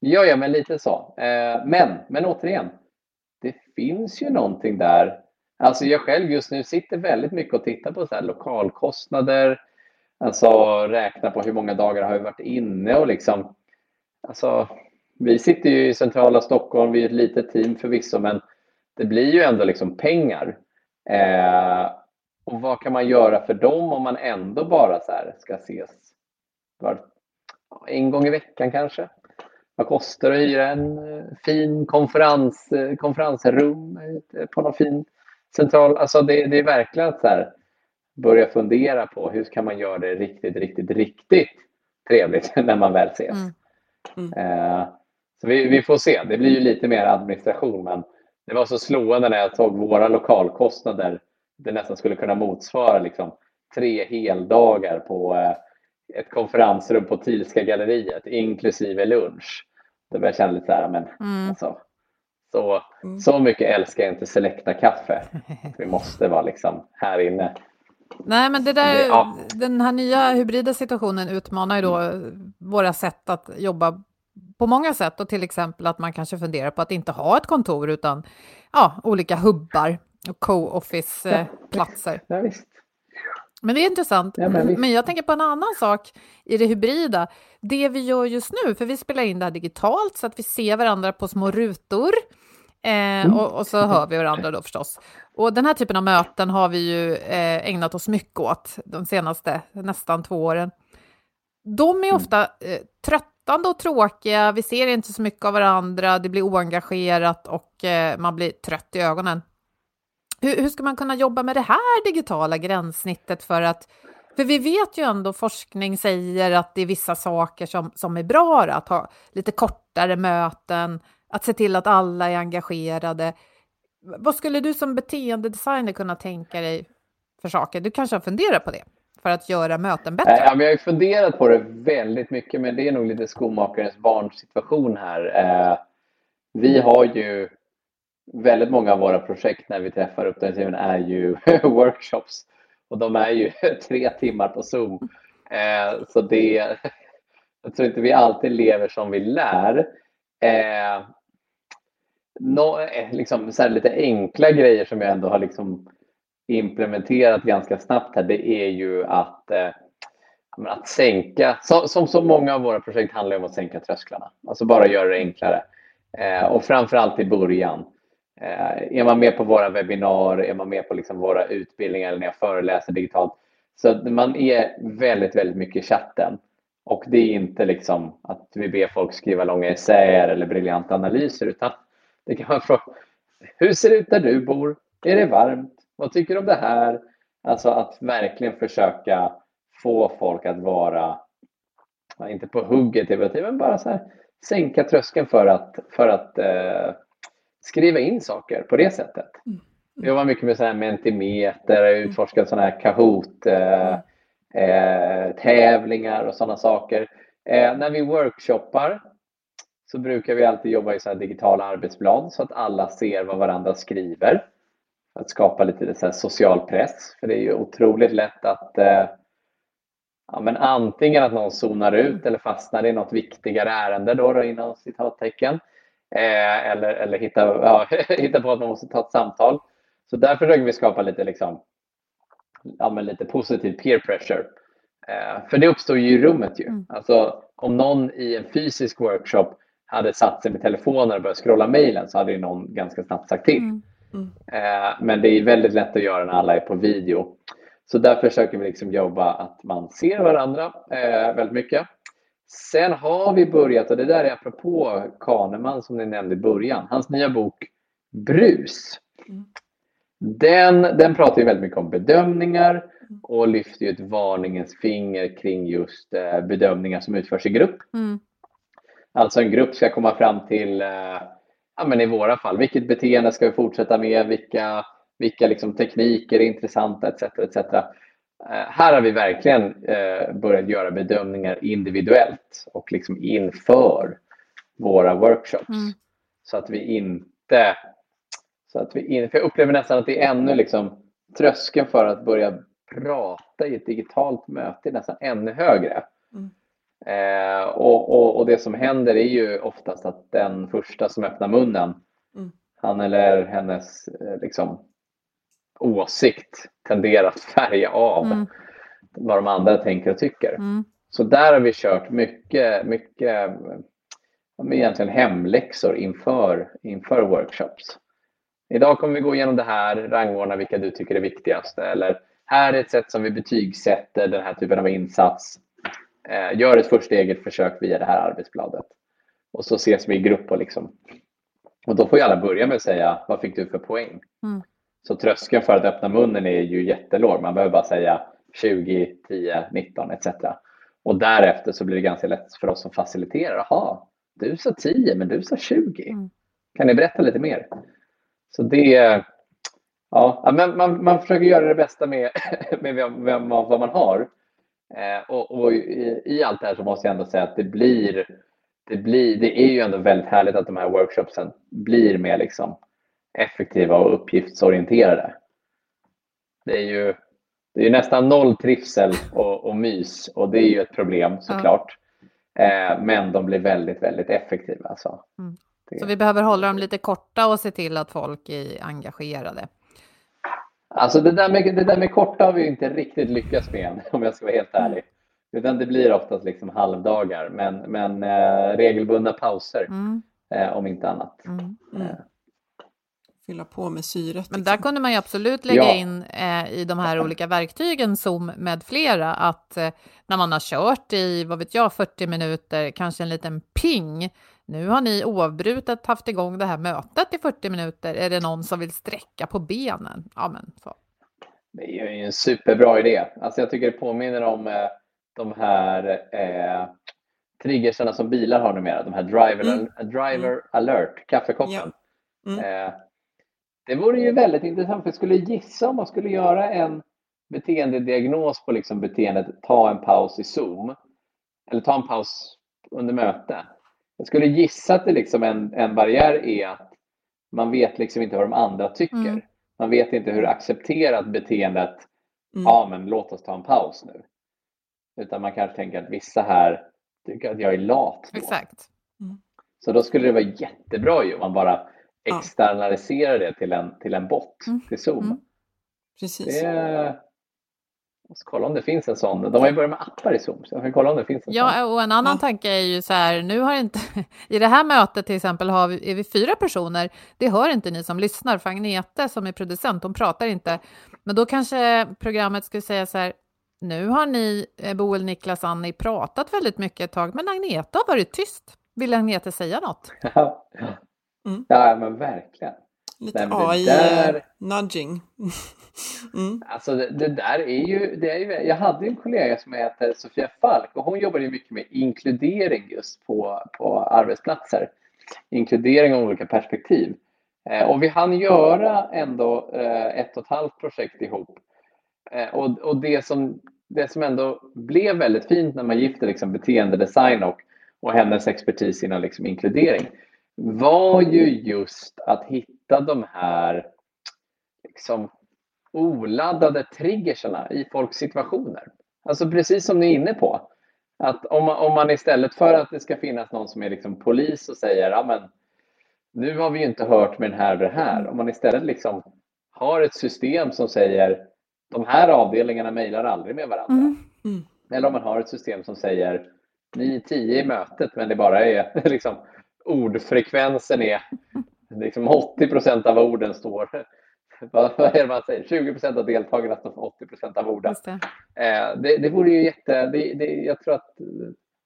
Ja, ja, men lite så. Eh, men, men återigen, det finns ju någonting där. Alltså jag själv just nu sitter väldigt mycket och tittar på så lokalkostnader, alltså räkna på hur många dagar har vi varit inne och liksom, alltså vi sitter ju i centrala Stockholm, vi är ett litet team förvisso, men det blir ju ändå liksom pengar. Eh, och vad kan man göra för dem om man ändå bara så ska ses var, en gång i veckan kanske? Vad kostar det att hyra en eh, fin konferens, eh, konferensrum på någon fin central? Alltså det, det är verkligen att så här, börja fundera på hur kan man göra det riktigt, riktigt, riktigt trevligt när man väl ses. Mm. Mm. Eh, så vi, vi, får se. Det blir ju lite mer administration, men det var så slående när jag såg våra lokalkostnader. Det nästan skulle kunna motsvara liksom, tre heldagar på eh, ett konferensrum på Tilska galleriet, inklusive lunch. Då började jag känna lite så här, men mm. alltså, så, mm. så mycket älskar jag inte Selecta kaffe. Vi måste vara liksom här inne. Nej, men det där, ja. den här nya hybrida situationen utmanar ju då mm. våra sätt att jobba på många sätt och till exempel att man kanske funderar på att inte ha ett kontor utan ja, olika hubbar och co-office-platser. Ja, visst. Men det är intressant. Ja, men, men, jag tänker på en annan sak i det hybrida. Det vi gör just nu, för vi spelar in det här digitalt så att vi ser varandra på små rutor. Eh, mm. och, och, så hör vi varandra då förstås. Och den här typen av möten har vi ju eh, ägnat oss mycket åt de senaste nästan två åren. De är mm. ofta eh, tröttande och tråkiga, vi ser inte så mycket av varandra, det blir oengagerat och eh, man blir trött i ögonen. Hur, hur ska man kunna jobba med det här digitala gränssnittet för att för vi vet ju ändå, forskning säger att det är vissa saker som, som är bra, att ha lite kortare möten, att se till att alla är engagerade. Vad skulle du som beteendedesigner kunna tänka dig för saker? Du kanske har funderat på det för att göra möten bättre? Eh, ja, men jag har funderat på det väldigt mycket, men det är nog lite skomakarens barnsituation här. Eh, vi har ju väldigt många av våra projekt när vi träffar uppdragsgivaren är ju workshops och de är ju tre timmar på Zoom. Eh, så det, jag tror inte vi alltid lever som vi lär. No, eh, liksom, så lite enkla grejer som jag ändå har liksom implementerat ganska snabbt här, det är ju att, eh, att sänka, som, som så många av våra projekt handlar om att sänka trösklarna, alltså bara göra det enklare. Eh, och framförallt i början. Eh, är man med på våra webbinar, är man med på liksom våra utbildningar eller när jag föreläser digitalt, så man är väldigt, väldigt mycket i chatten. Och det är inte liksom att vi ber folk skriva långa essäer eller briljanta analyser, utan det kan vara fråga, hur ser det ut där du bor? Är det varmt? Vad tycker du om det här? Alltså att verkligen försöka få folk att vara, inte på hugget men bara så här, sänka tröskeln för att, för att eh, skriva in saker på det sättet. Mm. Jag jobbar mycket med så här Mentimeter, utforskat sådana här Kahoot eh, eh, tävlingar och sådana saker. Eh, när vi workshoppar så brukar vi alltid jobba i så digitala arbetsblad så att alla ser vad varandra skriver. För att skapa lite så social press. För det är ju otroligt lätt att eh, ja, men antingen att någon zonar ut eller fastnar i något viktigare ärende då, då inom citattecken. Eh, eller eller hitta, ja, hitta på att man måste ta ett samtal. Så där försöker vi skapa lite, liksom, ja, men lite positiv peer pressure. Eh, för det uppstår ju i rummet. Ju. Mm. Alltså, om någon i en fysisk workshop hade satt sig med telefonen och börjat scrolla mejlen så hade ju någon ganska snabbt sagt till. Mm. Mm. Eh, men det är väldigt lätt att göra när alla är på video. Så där försöker vi liksom jobba att man ser varandra eh, väldigt mycket. Sen har vi börjat, och det där är apropå Kahneman som ni nämnde i början, hans nya bok Brus. Mm. Den, den pratar ju väldigt mycket om bedömningar och lyfter ju ett varningens finger kring just eh, bedömningar som utförs i grupp. Mm. Alltså en grupp ska komma fram till, eh, ja, men i våra fall, vilket beteende ska vi fortsätta med, vilka, vilka liksom tekniker är intressanta etc. etc. Eh, här har vi verkligen eh, börjat göra bedömningar individuellt och liksom inför våra workshops. Mm. Så att vi inte... Så att vi in, för jag upplever nästan att det är ännu liksom tröskeln för att börja prata i ett digitalt möte är nästan ännu högre. Eh, och, och, och, det som händer är ju oftast att den första som öppnar munnen, mm. han eller hennes eh, liksom, åsikt tenderar att färga av mm. vad de andra tänker och tycker. Mm. Så där har vi kört mycket, mycket egentligen hemläxor inför, inför workshops. idag kommer vi gå igenom det här, rangordna vilka du tycker är viktigast. Eller här är ett sätt som vi betygsätter den här typen av insats. Eh, gör ett första eget försök via det här arbetsbladet. Och så ses vi i grupp och liksom. Och då får ju alla börja med att säga, vad fick du för poäng? Mm. Så tröskeln för att öppna munnen är ju jättelåg. Man behöver bara säga 20, 10, 19 etc. Och därefter så blir det ganska lätt för oss som faciliterar. Jaha, du sa 10 men du sa 20. Mm. Kan ni berätta lite mer? Så det, ja, men man, man försöker göra det bästa med, med vem, vad man har. Eh, och, och i, i, allt det här så måste jag ändå säga att det blir, det blir, det är ju ändå väldigt härligt att de här workshopsen blir mer liksom effektiva och uppgiftsorienterade. Det är ju, det är nästan noll trivsel och, och mys och det är ju ett problem såklart. Ja. Eh, men de blir väldigt, väldigt effektiva. Alltså. Mm. Så vi behöver hålla dem lite korta och se till att folk är engagerade. Alltså det där med, det där med korta har vi inte riktigt lyckats med än, om jag ska vara helt ärlig. Utan det blir oftast liksom halvdagar, men, men eh, regelbundna pauser mm. eh, om inte annat. Mm. Mm. Eh. Fylla på med syret. Men liksom. där kunde man ju absolut lägga ja. in eh, i de här olika verktygen, Zoom med flera, att eh, när man har kört i, vad vet jag, 40 minuter, kanske en liten ping nu har ni oavbrutet haft igång det här mötet i 40 minuter. Är det någon som vill sträcka på benen? Ja, men så. Det är ju en superbra idé. Alltså jag tycker det påminner om eh, de här eh, triggersarna som bilar har numera. De här driver, mm. driver mm. alert, kaffekoppen. Ja. Mm. Eh, det vore ju väldigt intressant, för jag skulle gissa om man skulle göra en beteendediagnos på liksom beteendet ta en paus i Zoom, eller ta en paus under möte. Jag skulle gissa att det liksom en, en barriär är att man vet liksom inte vad de andra tycker. Mm. Man vet inte hur accepterat beteendet, mm. ja men låt oss ta en paus nu. Utan man kanske tänker att vissa här tycker att jag är lat. Då. Exakt. Mm. Så då skulle det vara jättebra ju om man bara externaliserar det till en, till en bot, mm. till Zoom. Mm. Precis. Det, jag ska kolla om det finns en sån. De har ju börjat med appar i Zoom, så jag kan kolla om det finns en ja, sån. och en annan ja. tanke är ju så här, nu har inte, i det här mötet till exempel har vi, är vi fyra personer, det hör inte ni som lyssnar, för Agnete som är producent, hon pratar inte. Men då kanske programmet skulle säga så här, nu har ni, eh, Boel, Niklas, Annie, pratat väldigt mycket ett tag, men Agneta har varit tyst. Vill Agneta säga något? Ja, mm. ja men verkligen. Lite AI-nudging. mm. Alltså det, det, där är ju, det är ju, jag hade en kollega som heter Sofia Falk och hon jobbade mycket med inkludering just på, på arbetsplatser. Inkludering av olika perspektiv. Eh, och vi hann göra ändå eh, ett och ett halvt projekt ihop. Eh, och, och det, som, det som ändå blev väldigt fint när man gifte liksom beteendedesign och, och hennes expertis inom liksom inkludering var ju just att hitta de här liksom, oladdade triggersarna i folks situationer. Alltså precis som ni är inne på. Att om man, om man istället för att det ska finnas någon som är liksom polis och säger ja men nu har vi ju inte hört med den här och det här. Om man istället liksom har ett system som säger de här avdelningarna mejlar aldrig med varandra. Mm. Mm. Eller om man har ett system som säger ni är tio i mötet men det bara är liksom ordfrekvensen är liksom 80 procent av orden står vad är det man säger? 20 procent av deltagarna står för 80 procent av orden. Det. Eh, det, det vore ju jätte... Det, det, jag tror att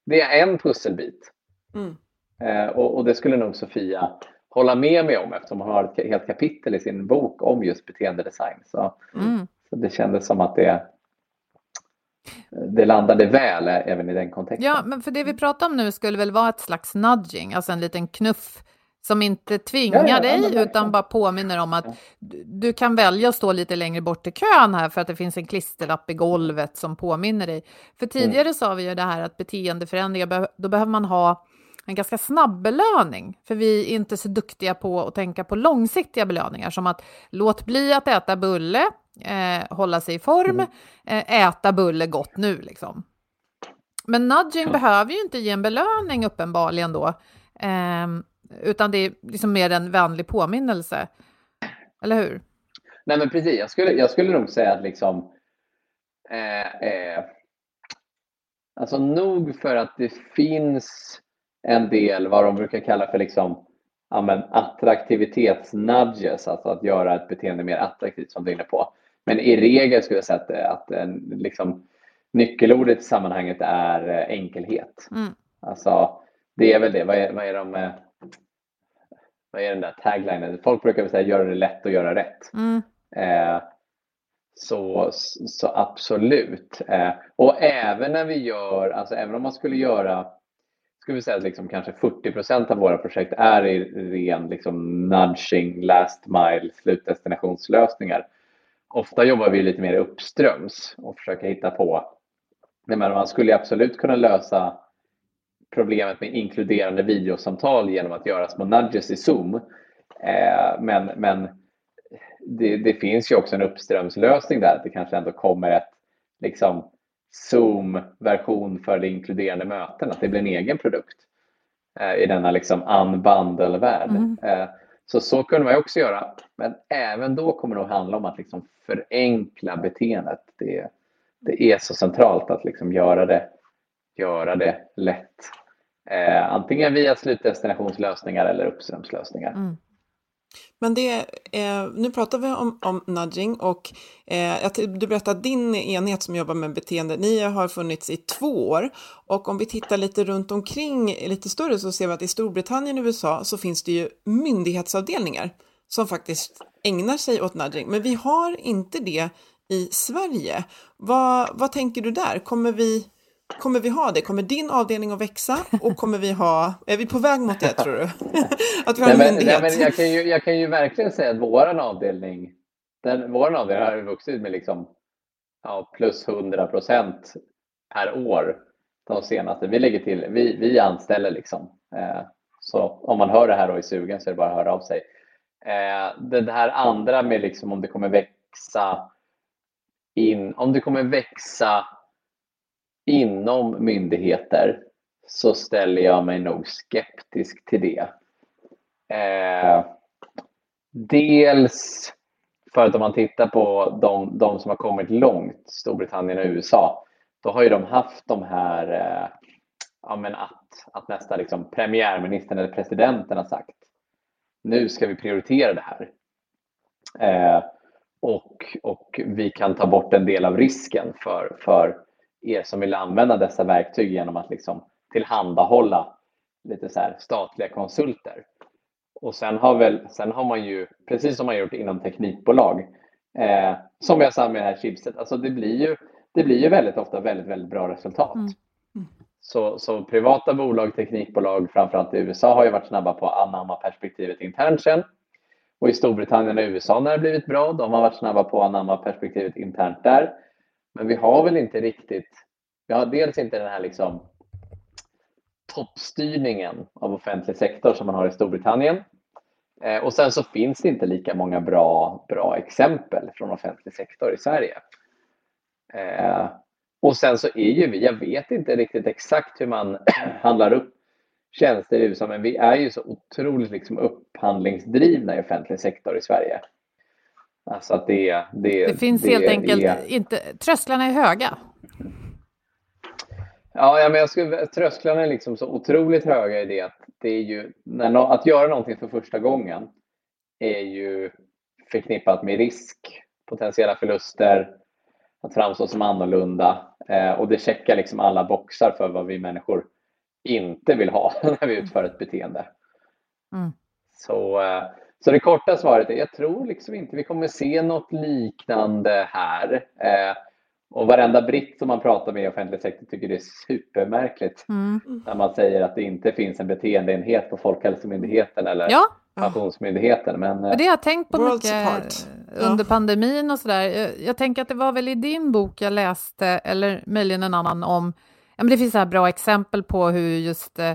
det är en pusselbit. Mm. Eh, och, och, det skulle nog Sofia hålla med mig om eftersom hon har ett helt kapitel i sin bok om just beteendedesign. Så, mm. så det kändes som att det, det landade väl även i den kontexten. Ja, men för det vi pratar om nu skulle väl vara ett slags nudging, alltså en liten knuff som inte tvingar ja, ja, dig ja, utan bara påminner om att du kan välja att stå lite längre bort i kön här för att det finns en klisterlapp i golvet som påminner dig. För mm. tidigare mm. sa vi ju det här att beteendeförändringar, då behöver man ha en ganska snabb belöning, för vi är inte så duktiga på att tänka på långsiktiga belöningar som att låt bli att äta bulle, eh, hålla sig i form, mm. eh, äta bulle gott nu liksom. Men nudging ja. behöver ju inte ge en belöning uppenbarligen då, eh, utan det är liksom mer en vänlig påminnelse. Eller hur? Nej, men precis. Jag skulle, jag skulle nog säga att liksom eh, eh, Alltså nog för att det finns en del vad de brukar kalla för liksom ja, attraktivitetsnudges, alltså att göra ett beteende mer attraktivt som du är inne på. Men i regel skulle jag säga att, att liksom, nyckelordet i sammanhanget är eh, enkelhet. Mm. Alltså, det är väl det. Vad är, vad är de eh, vad är den där taglinen? Folk brukar väl säga göra det lätt och göra rätt. Mm. Eh, så, så absolut. Eh, och även när vi gör, alltså även om man skulle göra, skulle vi säga att liksom kanske 40 procent av våra projekt är i ren liksom nudging, last mile, slutdestinationslösningar. Ofta jobbar vi lite mer uppströms och försöker hitta på, men man skulle absolut kunna lösa problemet med inkluderande videosamtal genom att göra små nudges i Zoom. Eh, men men det, det, finns ju också en uppströmslösning där, att det kanske ändå kommer ett liksom, Zoom-version för det inkluderande möten, att det blir en egen produkt eh, i denna liksom unbundle-värld. Mm. Så så kunde man också göra, men även då kommer det att handla om att liksom förenkla beteendet. Det, det är så centralt att liksom göra det göra det lätt. Eh, antingen via slutdestinationslösningar eller uppströmslösningar. Mm. Men det, eh, nu pratar vi om, om nudging och eh, du berättade att din enhet som jobbar med beteende, ni har funnits i två år och om vi tittar lite runt omkring lite större så ser vi att i Storbritannien och USA så finns det ju myndighetsavdelningar som faktiskt ägnar sig åt nudging, men vi har inte det i Sverige. Vad, vad tänker du där? Kommer vi Kommer vi ha det? Kommer din avdelning att växa och kommer vi ha, är vi på väg mot det tror du? att vi har nej, myndighet? Nej, men jag, kan ju, jag kan ju verkligen säga att vår avdelning, den, vår avdelning har vuxit med liksom, ja, plus 100 procent per år de senaste. Vi lägger till, vi, vi anställer liksom. Eh, så om man hör det här och är sugen så är det bara att höra av sig. Eh, det här andra med liksom om det kommer växa in, om det kommer växa inom myndigheter så ställer jag mig nog skeptisk till det. Eh, dels för att om man tittar på de, de, som har kommit långt, Storbritannien och USA, då har ju de haft de här, eh, ja men att, att nästa liksom premiärministern eller presidenten har sagt, nu ska vi prioritera det här. Eh, och, och vi kan ta bort en del av risken för, för er som vill använda dessa verktyg genom att liksom tillhandahålla lite så statliga konsulter. Och sen har, väl, sen har man ju, precis som man gjort inom teknikbolag, eh, som jag sa med det här chipset, alltså det blir ju, det blir ju väldigt ofta väldigt, väldigt bra resultat. Mm. Mm. Så, så privata bolag, teknikbolag, framförallt i USA, har ju varit snabba på att anamma perspektivet internt sen. Och i Storbritannien och USA när det blivit bra, de har varit snabba på att anamma perspektivet internt där. Men vi har väl inte riktigt, vi har dels inte den här liksom toppstyrningen av offentlig sektor som man har i Storbritannien. Eh, och sen så finns det inte lika många bra, bra exempel från offentlig sektor i Sverige. Eh, och sen så är ju vi, jag vet inte riktigt exakt hur man handlar upp tjänster i USA, men vi är ju så otroligt liksom upphandlingsdrivna i offentlig sektor i Sverige. Alltså att det, det, det finns det helt enkelt är... inte, trösklarna är höga. Ja, ja men jag skulle, trösklarna är liksom så otroligt höga i det att det är ju, no, att göra någonting för första gången är ju förknippat med risk, potentiella förluster, att framstå som annorlunda eh, och det checkar liksom alla boxar för vad vi människor inte vill ha när vi utför ett beteende. Mm. Så eh, så det korta svaret är jag tror liksom inte vi kommer se något liknande här. Eh, och varenda britt som man pratar med i offentlig sektor tycker det är supermärkligt mm. när man säger att det inte finns en beteendeenhet på Folkhälsomyndigheten eller ja. Pensionsmyndigheten. Men, det har jag tänkt på mycket under ja. pandemin och sådär. Jag, jag tänker att det var väl i din bok jag läste, eller möjligen en annan, om ja, men det finns så här bra exempel på hur just eh,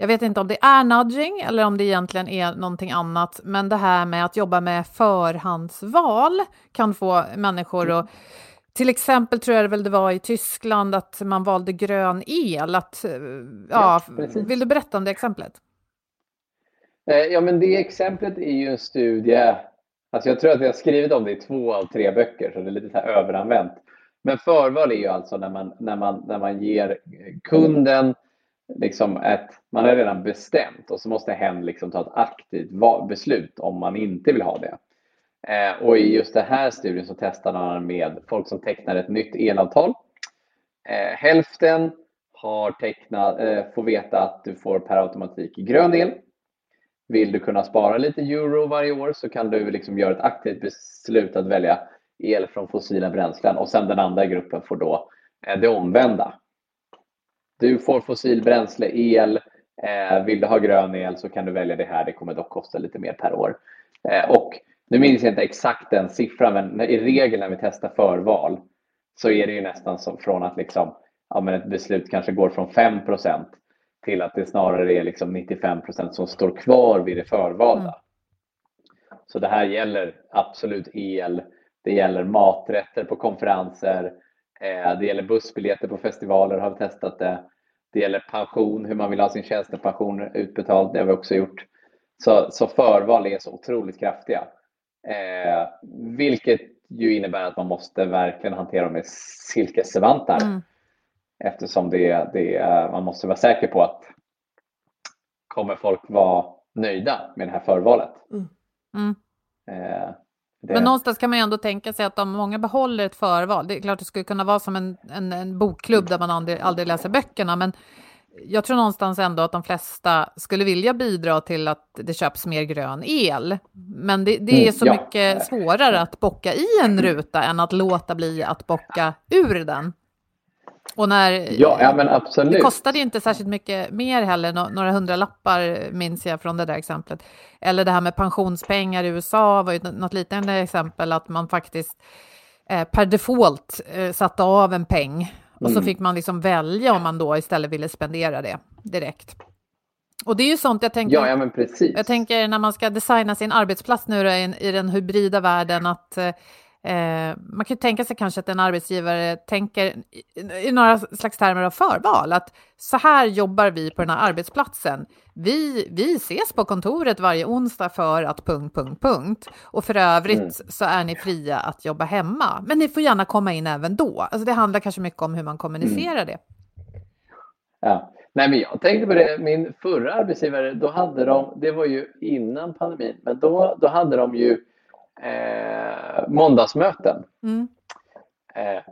jag vet inte om det är nudging eller om det egentligen är någonting annat, men det här med att jobba med förhandsval kan få människor att till exempel tror jag väl det var i Tyskland att man valde grön el. Att, ja, ja vill du berätta om det exemplet? Eh, ja, men det exemplet är ju en studie. Alltså jag tror att jag har skrivit om det i två av tre böcker, så det är lite så överanvänt. Men förval är ju alltså när man, när man, när man ger kunden liksom ett, man har redan bestämt och så måste hen liksom ta ett aktivt beslut om man inte vill ha det. Eh, och i just den här studien så testade man med folk som tecknar ett nytt elavtal. Eh, hälften har tecknat, eh, får veta att du får per automatik grön el. Vill du kunna spara lite euro varje år så kan du liksom göra ett aktivt beslut att välja el från fossila bränslen och sen den andra gruppen får då eh, det omvända. Du får fossil bränsle el. Eh, vill du ha grön el så kan du välja det här. Det kommer dock kosta lite mer per år. Eh, och nu minns jag inte exakt den siffran, men i regel när vi testar förval så är det ju nästan som från att liksom, ja, men ett beslut kanske går från 5% till att det snarare är liksom 95% som står kvar vid det förvalda. Mm. Så det här gäller absolut el, det gäller maträtter på konferenser, det gäller bussbiljetter på festivaler har vi testat det. Det gäller pension, hur man vill ha sin tjänstepension utbetald, det har vi också gjort. Så, så förval är så otroligt kraftiga. Eh, vilket ju innebär att man måste verkligen hantera dem med silkesvantar. Mm. Eftersom det, det, man måste vara säker på att kommer folk vara nöjda med det här förvalet. Mm. Mm. Eh, det... Men någonstans kan man ju ändå tänka sig att om många behåller ett förval, det är klart det skulle kunna vara som en, en, en bokklubb där man aldrig, aldrig läser böckerna, men jag tror någonstans ändå att de flesta skulle vilja bidra till att det köps mer grön el. Men det, det är mm, så ja. mycket svårare att bocka i en ruta än att låta bli att bocka ur den. Och när, ja, ja, men absolut. Det kostade inte särskilt mycket mer heller, några hundralappar minns jag från det där exemplet. Eller det här med pensionspengar i USA var ju något liknande exempel, att man faktiskt eh, per default eh, satte av en peng och mm. så fick man liksom välja om man då istället ville spendera det direkt. Och det är ju sånt jag tänker. Ja, ja men precis. Jag tänker när man ska designa sin arbetsplats nu i, i den hybrida världen att eh, Eh, man kan ju tänka sig kanske att en arbetsgivare tänker i, i, några slags termer av förval, att så här jobbar vi på den här arbetsplatsen. Vi, vi ses på kontoret varje onsdag för att punkt, punkt, punkt. Och för övrigt mm. så är ni fria att jobba hemma, men ni får gärna komma in även då. Alltså det handlar kanske mycket om hur man kommunicerar mm. det. Ja. Nej, men jag tänkte på det, min förra arbetsgivare, då hade de, det var ju innan pandemin, men då, då hade de ju eh, måndagsmöten. Mm. Eh,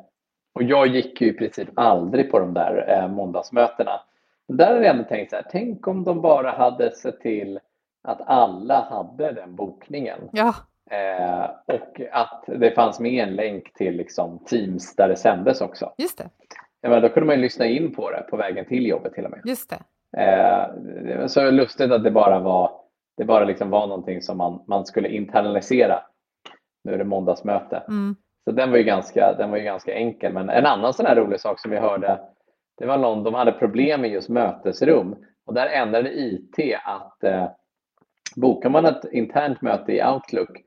och jag gick ju i princip aldrig på de där eh, måndagsmötena. Där hade jag ändå tänkt så här, tänk om de bara hade sett till att alla hade den bokningen. Ja. Eh, och att det fanns med en länk till liksom, Teams där det sändes också. Just det. Ja, men då kunde man ju lyssna in på det på vägen till jobbet till och med. Just det. Eh, det var så lustigt att det bara var, det bara liksom var någonting som man, man skulle internalisera nu är det måndagsmöte. Mm. Så den var, ju ganska, den var ju ganska enkel. Men en annan sån här rolig sak som vi hörde, det var någon, de hade problem med just mötesrum och där ändrade IT att eh, bokar man ett internt möte i Outlook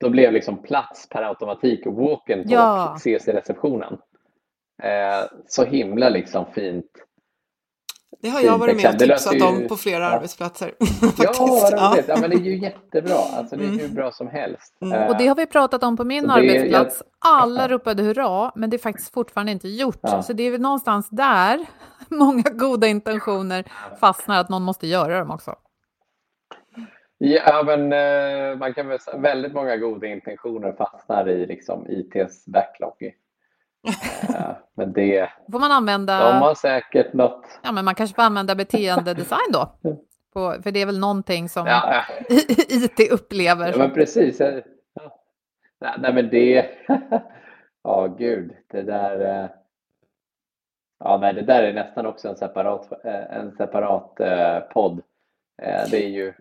då blev liksom plats per automatik walk and talk ja. ses i receptionen. Eh, så himla liksom fint det har jag varit med och tipsat ju... om på flera ja. arbetsplatser. ja, ja. ja, men det är ju jättebra. Alltså, det är mm. hur bra som helst. Mm. Och det har vi pratat om på min så arbetsplats. Jag... Alla ropade hurra, men det är faktiskt fortfarande inte gjort. Ja. Så det är väl någonstans där många goda intentioner fastnar, att någon måste göra dem också. Ja, men eh, man kan väl säga väldigt många goda intentioner fastnar i liksom, ITs backlog. Eh, men det... Får man använda... De har säkert något. Ja, men man kanske får använda beteendedesign då. På, för det är väl någonting som ja, ja. IT upplever. Ja, men precis. Ja. Nej, men det... Ja, oh, gud. Det där... Eh, ja, nej, det där är nästan också en separat, eh, en separat podd. Det är ju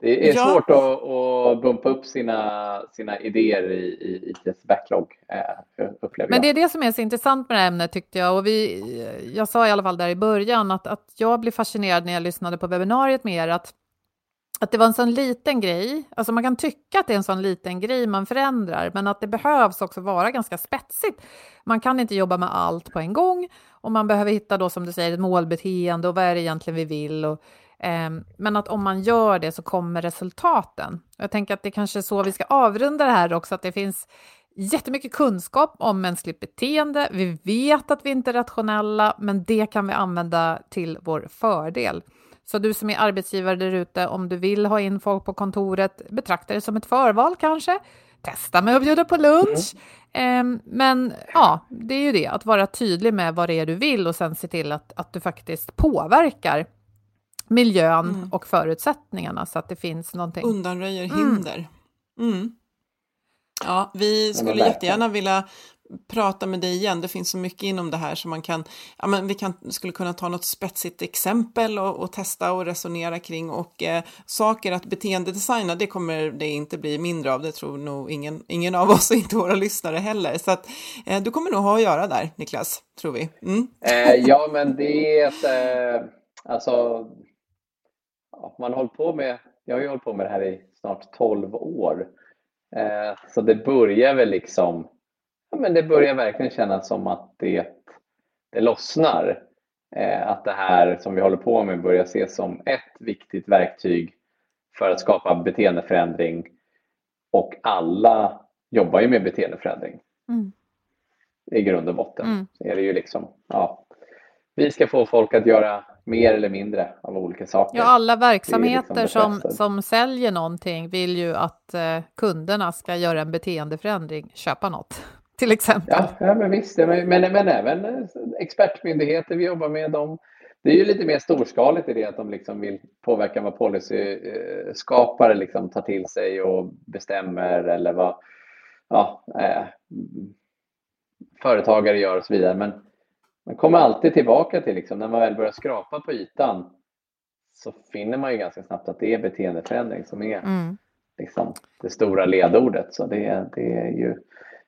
det är ja. svårt att, att bumpa upp sina, sina idéer i, i ITs backlog, eh, upplever Men det är det som är så intressant med det här ämnet tyckte jag. Och vi, jag sa i alla fall där i början att, att jag blev fascinerad när jag lyssnade på webbinariet med er, att, att det var en sån liten grej. Alltså man kan tycka att det är en sån liten grej man förändrar, men att det behövs också vara ganska spetsigt. Man kan inte jobba med allt på en gång och man behöver hitta då som du säger ett målbeteende och vad är det egentligen vi vill och men att om man gör det så kommer resultaten. Jag tänker att det kanske är så vi ska avrunda det här också, att det finns jättemycket kunskap om mänskligt beteende. Vi vet att vi inte är rationella, men det kan vi använda till vår fördel. Så du som är arbetsgivare där ute, om du vill ha in folk på kontoret, betrakta det som ett förval kanske. Testa med att bjuda på lunch. Mm. Men ja, det är ju det, att vara tydlig med vad det är du vill och sen se till att, att du faktiskt påverkar miljön mm. och förutsättningarna så att det finns någonting. Undanröjer hinder. Mm. mm. Ja, vi skulle jättegärna vilja prata med dig igen. Det finns så mycket inom det här som man kan, ja men vi kan, skulle kunna ta något spetsigt exempel och, och testa och resonera kring och eh, saker att beteendedesigna, det kommer det inte bli mindre av, det tror nog ingen, ingen av oss och inte våra lyssnare heller. Så att eh, du kommer nog ha att göra där, Niklas, tror vi. Mm. Eh, ja, men det är ett, eh, alltså, man har hållit på med, jag har ju hållit på med det här i snart 12 år. Eh, så det börjar väl liksom, ja, men det börjar verkligen kännas som att det, det lossnar. Eh, att det här som vi håller på med börjar ses som ett viktigt verktyg för att skapa beteendeförändring och alla jobbar ju med beteendeförändring. Mm. I grund och botten mm. är det ju liksom, ja, vi ska få folk att göra mer eller mindre av olika saker. Ja, alla verksamheter liksom som, som säljer någonting vill ju att eh, kunderna ska göra en beteendeförändring, köpa något till exempel. Ja, ja men visst, men, men, men även eh, expertmyndigheter vi jobbar med, de, det är ju lite mer storskaligt i det att de liksom vill påverka vad policyskapare liksom tar till sig och bestämmer eller vad ja, eh, företagare gör och så vidare. Men man kommer alltid tillbaka till, liksom, när man väl börjar skrapa på ytan, så finner man ju ganska snabbt att det är beteendeförändring som är mm. liksom, det stora ledordet. Så det, det är ju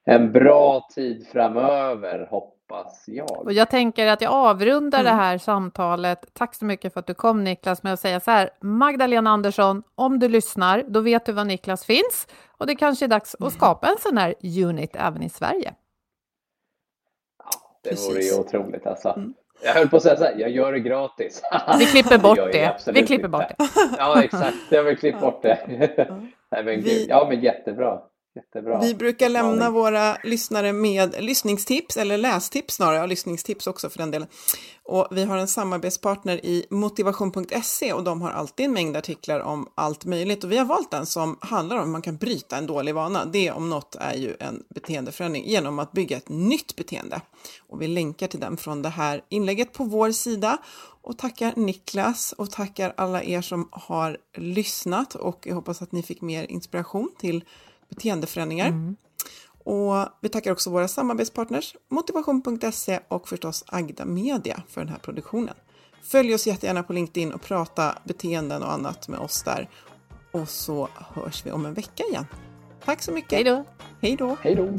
en bra tid framöver, hoppas jag. Och jag tänker att jag avrundar mm. det här samtalet. Tack så mycket för att du kom Niklas med att säga så här. Magdalena Andersson, om du lyssnar, då vet du var Niklas finns och det kanske är dags att skapa en sån här unit även i Sverige. Det Precis. vore ju otroligt alltså. Mm. Jag höll på att säga så här, jag gör det gratis. Vi klipper bort det. Vi klipper bort det. Ja, exakt. Jag vill klippa bort det. Nej, men Vi... Ja, men jättebra. Jättebra. Vi brukar lämna våra lyssnare med lyssningstips, eller lästips snarare, ja, lyssningstips också för den delen. Och vi har en samarbetspartner i motivation.se och de har alltid en mängd artiklar om allt möjligt. Och vi har valt den som handlar om hur man kan bryta en dålig vana. Det om något är ju en beteendeförändring genom att bygga ett nytt beteende. Och vi länkar till den från det här inlägget på vår sida och tackar Niklas och tackar alla er som har lyssnat och jag hoppas att ni fick mer inspiration till beteendeförändringar. Mm. Och vi tackar också våra samarbetspartners motivation.se och förstås Agda Media för den här produktionen. Följ oss jättegärna på LinkedIn och prata beteenden och annat med oss där. Och så hörs vi om en vecka igen. Tack så mycket. Hej då. Hej då. Hej då.